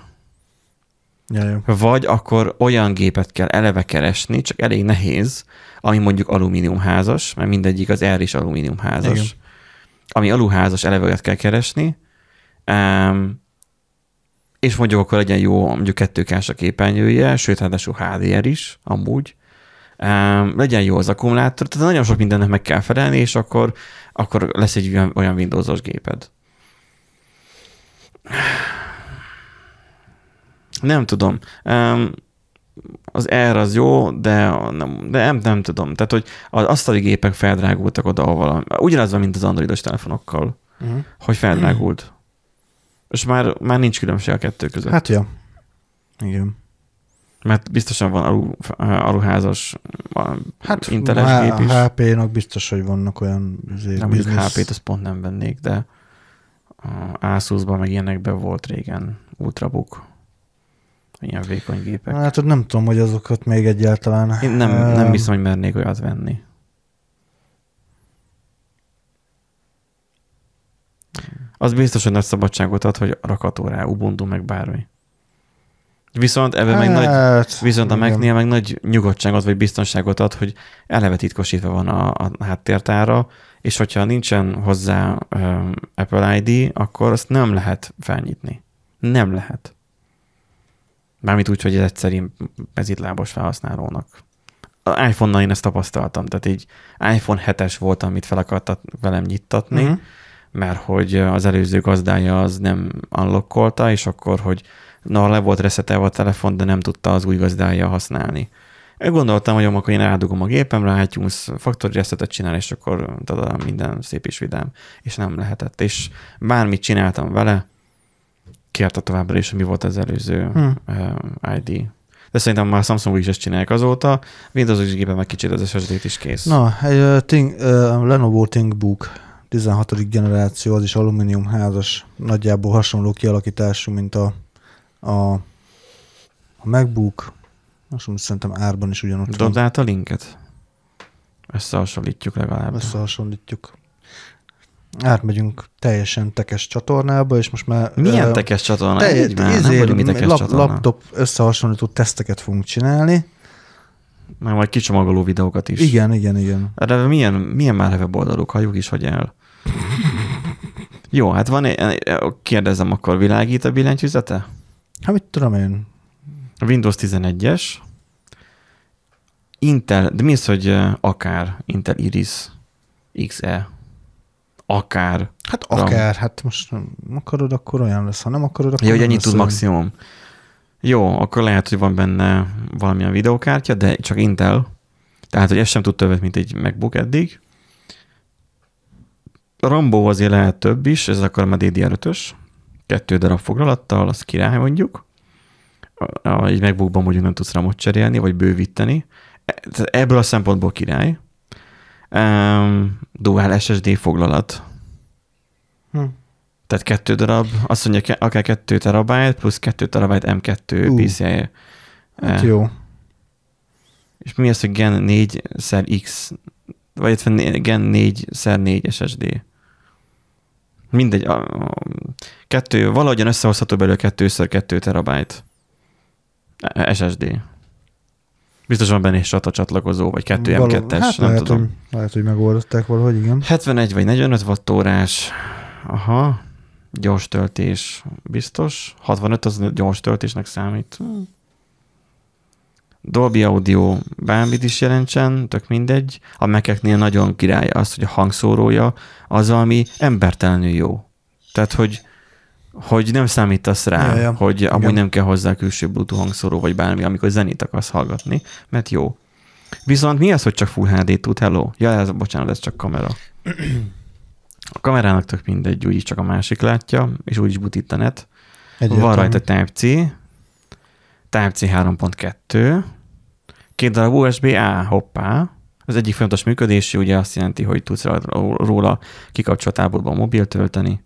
S2: Ja, jó.
S1: Vagy akkor olyan gépet kell eleve keresni, csak elég nehéz, ami mondjuk alumíniumházas, mert mindegyik az R is alumíniumházas.
S2: Igen.
S1: Ami aluházas eleveget kell keresni, um, és mondjuk akkor legyen jó mondjuk 2 k a képernyője, sőt, ráadásul HDR is, amúgy. Um, legyen jó az akkumulátor, tehát nagyon sok mindennek meg kell felelni, és akkor, akkor lesz egy olyan, olyan Windows-os géped. Nem tudom. Um, az R az jó, de nem, de nem, nem tudom. Tehát, hogy az asztali gépek feldrágultak oda, ahol ugyanaz van, mint az androidos telefonokkal,
S2: Uh-huh.
S1: hogy feldrágult. És már, már nincs különbség a kettő között. Hát,
S2: Hát ja. Igen.
S1: Mert biztosan van alu, aluházas
S2: Hát
S1: inteles gép is.
S2: HP-nak biztos, hogy vannak olyan
S1: Nem,
S2: business-
S1: HP-t azt pont nem vennék, de a Asus-ban meg ilyenekben volt régen Ultrabook. Ilyen vékony gépek.
S2: Hát ott nem tudom, hogy azokat még egyáltalán.
S1: Én nem, nem
S2: Ehm,
S1: hiszem, hogy mernék olyat venni. Az biztos, hogy nagy szabadságot ad, hogy rakható rá Ubuntu, meg bármi. Viszont ebben meg nagy,
S2: hát,
S1: viszont a
S2: igen.
S1: Mac-nél meg nagy nyugodtságot vagy biztonságot ad, hogy eleve titkosítva van a, a háttértára, és hogyha nincsen hozzá um, Apple ID, akkor azt nem lehet felnyitni. Nem lehet. Mármint úgy, hogy ez egyszerű mezitlábos felhasználónak. A iPhone-nal én ezt tapasztaltam, tehát így iPhone 7-es volt, amit fel akartak velem nyittatni,
S2: Mhm.
S1: mert hogy az előző gazdája az nem unlockolta, és akkor, hogy na, le volt reszetelve a telefon, de nem tudta az új gazdája használni. Gondoltam, hogy akkor én rádugom a gépemre, iTunes factory resetet csinál, és akkor tada, minden szép és vidám. És nem lehetett. És bármit csináltam vele, kérte továbbra is, mi volt az előző
S2: Hm.
S1: uh, ID. De szerintem már Samsung is ezt csinálják azóta, Windows-os gépen meg kicsit az SSD-t is kész.
S2: Na, egy uh, Think, uh, Lenovo ThinkBook 16. generáció, az is alumínium házas, nagyjából hasonló kialakítású, mint a, a A MacBook, most úgy szerintem árban is ugyanott
S1: Dobd
S2: van.
S1: át a linket? Összehasonlítjuk legalább.
S2: Összehasonlítjuk. Átmegyünk teljesen tekes csatornába, és most már...
S1: Milyen
S2: ö,
S1: tekes csatorna?
S2: Te,
S1: Így már, nem vagyunk mi tekes
S2: lap,
S1: csatorna.
S2: laptop összehasonlító teszteket fogunk csinálni.
S1: Meg majd kicsomagoló videókat is.
S2: Igen, igen, igen.
S1: Erre milyen, milyen már weboldaluk? Halljuk is, hogy el. Jó, hát van egy, kérdezem akkor, világít a billentyűzete?
S2: Hát mit tudom én,
S1: A Windows 11-es, Intel, de mi az, hogy ö, akár Intel Iris XE, akár.
S2: Hát
S1: Ram.
S2: akár, hát most nem akarod, akkor olyan lesz, ha nem akarod, akkor
S1: Ja, hogy ennyit tud maximum. Jó, akkor lehet, hogy van benne valamilyen videókártya, de csak Intel. Tehát, hogy ez sem tud többet, mint egy MacBook eddig. A Rambo azért lehet több is, ez akkor már DDR5-ös. Kettő darab foglalattal, az király mondjuk. A- Egy MacBookban mondjuk nem tudsz ramot cserélni, vagy bővíteni. E- Ebből a szempontból király. Um, dual SSD foglalat.
S2: Hm.
S1: Tehát kettő darab, azt mondja, akár kettő terabájt, plusz kettő terabájt M2
S2: Ú.
S1: PCI.
S2: Hát
S1: Eh,
S2: jó.
S1: És mi az, hogy Gen 4 szer X, vagy Gen 4 szer 4 SSD? Mindegy, a, a, kettő, valahogyan összehozható belőle kettőszer kettő terabájt eh, SSD. Biztos van benne egy SATA csatlakozó, vagy kettő
S2: Való-
S1: M2-es,
S2: hát
S1: nem
S2: lehet,
S1: tudom.
S2: Hogy, lehet, hogy megoldották valahogy, igen.
S1: 71 vagy 45 wattórás. Aha. Gyors töltés biztos. 65 az gyors töltésnek számít. Dolby Audio bármit is jelentsen, tök mindegy. A mekeknél nagyon király az, hogy a hangszórója az, ami embertelenül jó. Tehát, hogy, hogy nem számítasz rá,
S2: Ja, ja.
S1: hogy amúgy
S2: Igen.
S1: nem kell hozzá külső Bluetooth hangszóró, vagy bármi, amikor zenét akarsz hallgatni, mert jó. Viszont mi az, hogy csak Full HD tud? Hello? Ja, ez, bocsánat, ez csak kamera. A kamerának tök mindegy, úgyis csak a másik látja, és úgyis butít a net.
S2: Egyértelmű.
S1: Van rajta Type-C, Type-C 3.2, két darab USB-A, hoppá. Az egyik fontos működési, ugye azt jelenti, hogy tudsz róla kikapcsolt táborban mobil tölteni.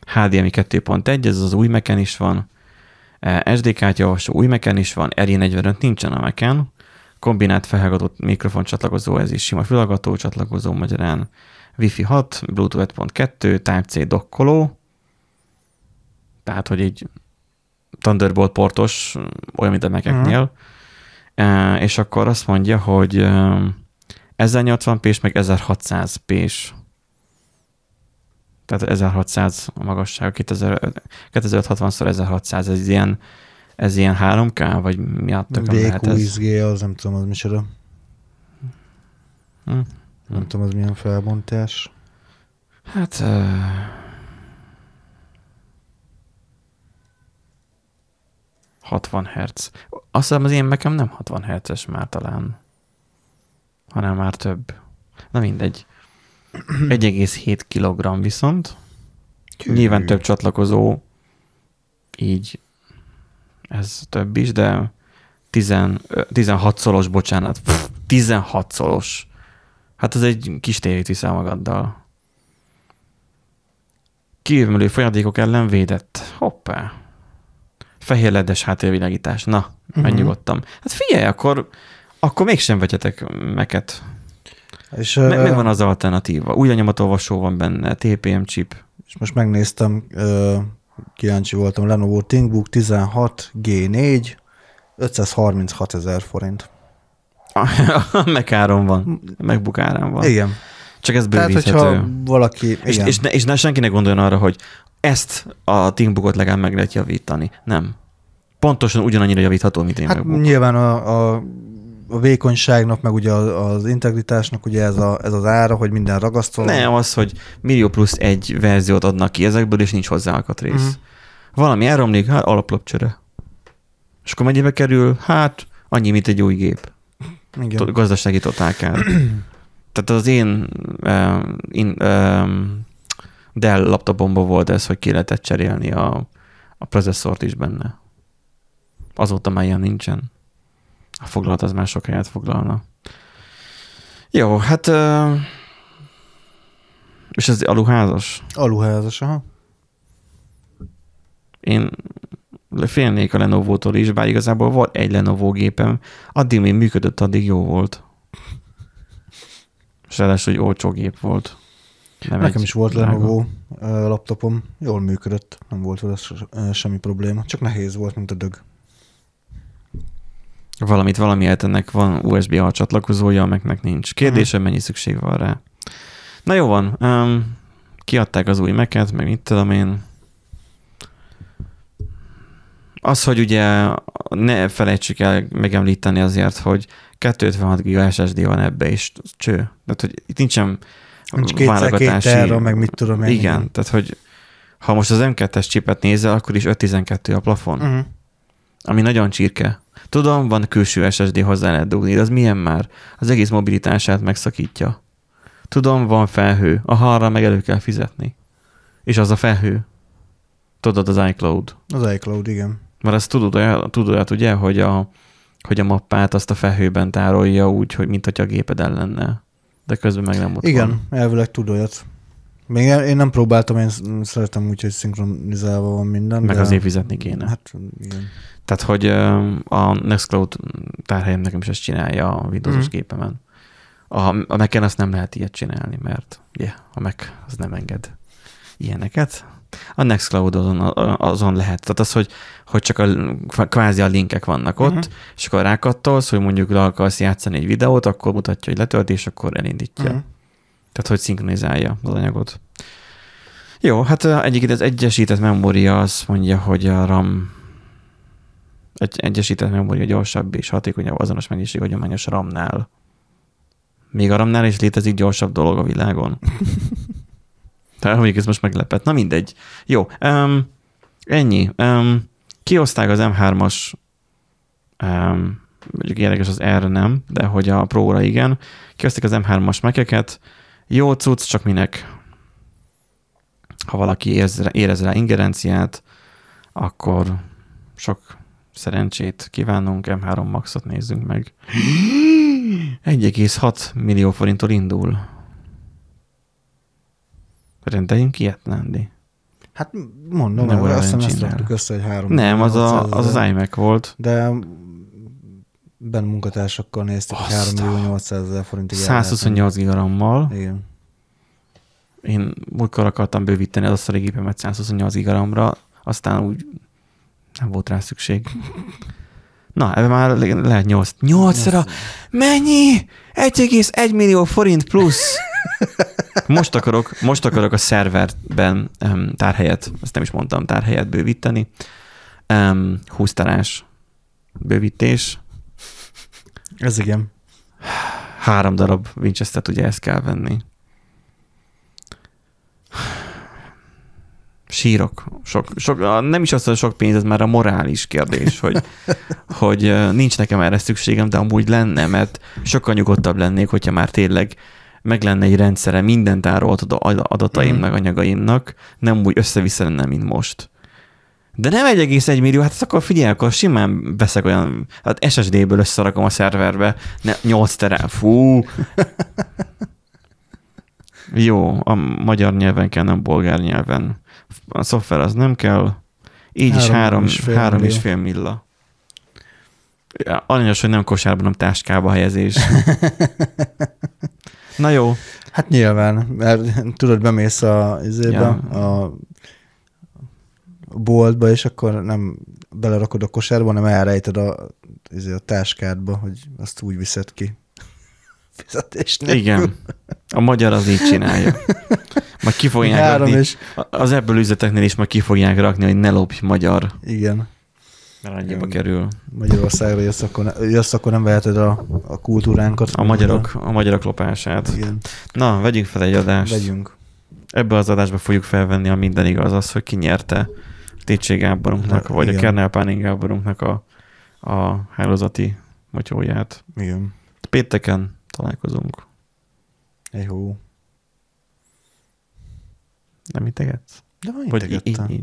S1: HDMI 2.1, ez az új Mac-en is van. Eh, SD kártya olvasó új Mac-en is van, RJ45 nincsen a Mac-en. Kombinált felhallgatott mikrofon csatlakozó, ez is sima fülhallgató csatlakozó, magyarán Wi-Fi 6, Bluetooth 5.2, Type-C dokkoló, tehát, hogy egy Thunderbolt portos, olyan, mint a Mac-eknél. Uh, és akkor azt mondja, hogy uh, 1080p-s, meg 1600p-s. Tehát 1600 a magasság, 2560x1600, ez ilyen, ez ilyen 3K, vagy mi a tököm lehet ez?
S2: Az nem tudom, az micsoda.
S1: Hm?
S2: Nem tudom, az milyen felbontás.
S1: Hát... Uh, ...60 Hz. Azt hiszem az én nekem nem 60 Hz-es már talán, hanem már több. Na mindegy. 1,7 kg viszont. Nyilván több csatlakozó, így ez több is, de 10, 16 szolos, bocsánat, Pff, 16 szolos. Hát ez egy kis tévét viszel magaddal. Kívülmelő folyadékok ellen védett. Hoppá. Fehér ledes háttérvilágítás. Na, uh-huh.
S2: Mhm.
S1: megnyugodtam. Hát figyelj, akkor, akkor mégsem vegyetek meket.
S2: És,
S1: Me- megvan az alternatíva. Új lenyomatolvasó van benne, TPM chip.
S2: és most megnéztem, kíváncsi voltam, Lenovo ThinkBook 16 G4, 536 ezer forint.
S1: A Mac áron van. Árán van.
S2: Igen.
S1: Csak ez
S2: Tehát,
S1: bővíthető.
S2: hogyha valaki...
S1: és,
S2: igen.
S1: és, ne, és ne, senki ne gondoljon arra, hogy ezt a ThinkBookot legalább meg lehet javítani. Nem. Pontosan ugyanannyira javítható, mint egy
S2: hát
S1: MacBook.
S2: nyilván a, a, a vékonyságnak, meg ugye az, integritásnak ugye ez, a, ez az ára, hogy minden ragasztva. van.
S1: Nem, az, hogy millió plusz egy verziót adnak ki ezekből, és nincs hozzá alkatrész. Uh-huh. Valami elromlik, hát alaplapcsere. És akkor mennyibe kerül? Hát annyi, mint egy új gép.
S2: Igen.
S1: To- gazdasági totálkár. Tehát az én um, in, um, Dell laptopomban volt ez, hogy ki lehetett cserélni a, a processzort is benne. Azóta már ilyen nincsen. A foglalat az már sok helyet foglalna. Jó, hát uh, és ez aluházas.
S2: Aluházas, aha.
S1: Én félnék a Lenovo-tól is, bár igazából volt egy Lenovo gépem, addig még működött, addig jó volt. És ráadásul, hogy olcsó gép volt.
S2: Nem Nekem is volt drága. Lenovo laptopom, jól működött, nem volt vele semmi probléma, csak nehéz volt, mint a dög.
S1: Valamit valamiért ennek van USB-A csatlakozója, meg nincs. Kérdésem, mennyi szükség van rá. Na jó van, um, kiadták az új meket, meg mit tudom én. Az, hogy ugye ne felejtsük el megemlíteni azért, hogy 256 GB SSD van ebbe, és cső. Tehát, hogy itt nincsen
S2: Nincs válogatási... Két meg mit tudom
S1: én. Igen, igen, tehát, hogy ha most az M2-es csipet nézel, akkor is 512 a plafon. Uh-huh. Ami nagyon csirke. Tudom, van külső SSD hozzá lehet dugni, de az milyen már? Az egész mobilitását megszakítja. Tudom, van felhő. A arra meg elő kell fizetni. És az a felhő. Tudod, az iCloud.
S2: Az iCloud, igen.
S1: Mert ezt tudod, tudod ugye, hogy a, hogy a mappát azt a felhőben tárolja úgy, hogy mint hogy a géped lenne. De közben meg nem ott
S2: Igen, van. elvileg tud olyat. Még én nem próbáltam, én szeretem úgy, hogy szinkronizálva van minden.
S1: Meg de... azért fizetni kéne. Hát, igen. Tehát, hogy a Nextcloud tárhelyem nekem is ezt csinálja a Windows-os mm. gépemen. A, a Mac-en azt nem lehet ilyet csinálni, mert yeah, a Mac az nem enged ilyeneket. A Nextcloud azon, azon lehet. Tehát az, hogy, hogy csak a, kvázi a linkek vannak ott, uh-huh. és akkor rákattolsz, hogy mondjuk le akarsz játszani egy videót, akkor mutatja, hogy letölt, és akkor elindítja. Uh-huh. Tehát, hogy szinkronizálja az anyagot. Jó, hát egyik az egyesített memória azt mondja, hogy a RAM egy egyesített memória gyorsabb és hatékonyabb azonos mennyiség hagyományos RAM-nál. Még a RAM-nál is létezik gyorsabb dolog a világon. Tehát mondjuk ez most meglepett. Na mindegy. Jó, um, ennyi. Um, kioszták az M3-as, um, mondjuk érdekes az R nem, de hogy a Pro-ra igen. Kioszták az M3-as mekeket. Jó cucc, csak minek? Ha valaki érez érez rá ingerenciát, akkor sok szerencsét kívánunk, M3 Maxot nézzünk meg. 1,6 millió forinttól indul. Rendeljünk ilyet, Nandi.
S2: Hát mondom, nem azt hiszem ezt raktuk össze, hogy három.
S1: Nem, az, a, az az iMac volt.
S2: De ben munkatársakkal néztük, hogy 3 millió 800 ezer forintig
S1: 128 gigarammal.
S2: Igen.
S1: Én múltkor akartam bővíteni az asztali gépemet 128 gigaramra, aztán úgy nem volt rá szükség. Na, ebben már lehet 8. 8-ra? Mennyi? 1,1 millió forint plusz. Most akarok, most akarok a szerverben um, tárhelyet, ezt nem is mondtam, tárhelyet bővíteni. Um, 20 terás bővítés.
S2: Ez igen.
S1: Három darab Winchester-t ugye ezt kell venni. Sírok. Sok, sok, nem is az, hogy sok pénz, ez már a morális kérdés, hogy, hogy nincs nekem erre szükségem, de amúgy lenne, mert sokkal nyugodtabb lennék, hogyha már tényleg meg lenne egy rendszere minden tárolt adataimnak, mm. anyagaimnak, nem úgy össze-vissza lenne, mint most. De nem 1,1 millió, hát akkor figyelj, akkor simán veszek olyan, hát SSD-ből összerakom a szerverbe, ne, 8 terán, fú. Jó, a magyar nyelven kell, nem bolgár nyelven. A szoftver az nem kell. Így három is három, és fél, három és fél milla. Ja, aranyos, hogy nem kosárban, hanem táskába helyezés. Na jó.
S2: Hát nyilván, mert tudod, bemész a, izébe, ja. a boltba, és akkor nem belerakod a kosárba, hanem elrejted a, izé, a táskádba, hogy azt úgy viszed ki.
S1: Fizetés Igen. A magyar az így csinálja. Majd ki fogják rakni. És... Az ebből üzleteknél is majd ki fogják rakni, hogy ne lopj magyar.
S2: Igen.
S1: Mert annyiba kerül.
S2: Magyarországra jössz, akkor, jössz, akkor nem veheted a, a kultúránkat.
S1: A magyarok, a magyarok lopását.
S2: Igen.
S1: Na, vegyünk fel egy adást.
S2: Vegyünk.
S1: Ebbe az adásba fogjuk felvenni a minden igaz, az, hogy ki nyerte Técsé Gáborunknak, Na, vagy igen. a Kernel Pánin Gáborunknak a, a hálózati motyóját.
S2: Igen.
S1: Pénteken találkozunk.
S2: Egy hó.
S1: Nem integetsz?
S2: De van így.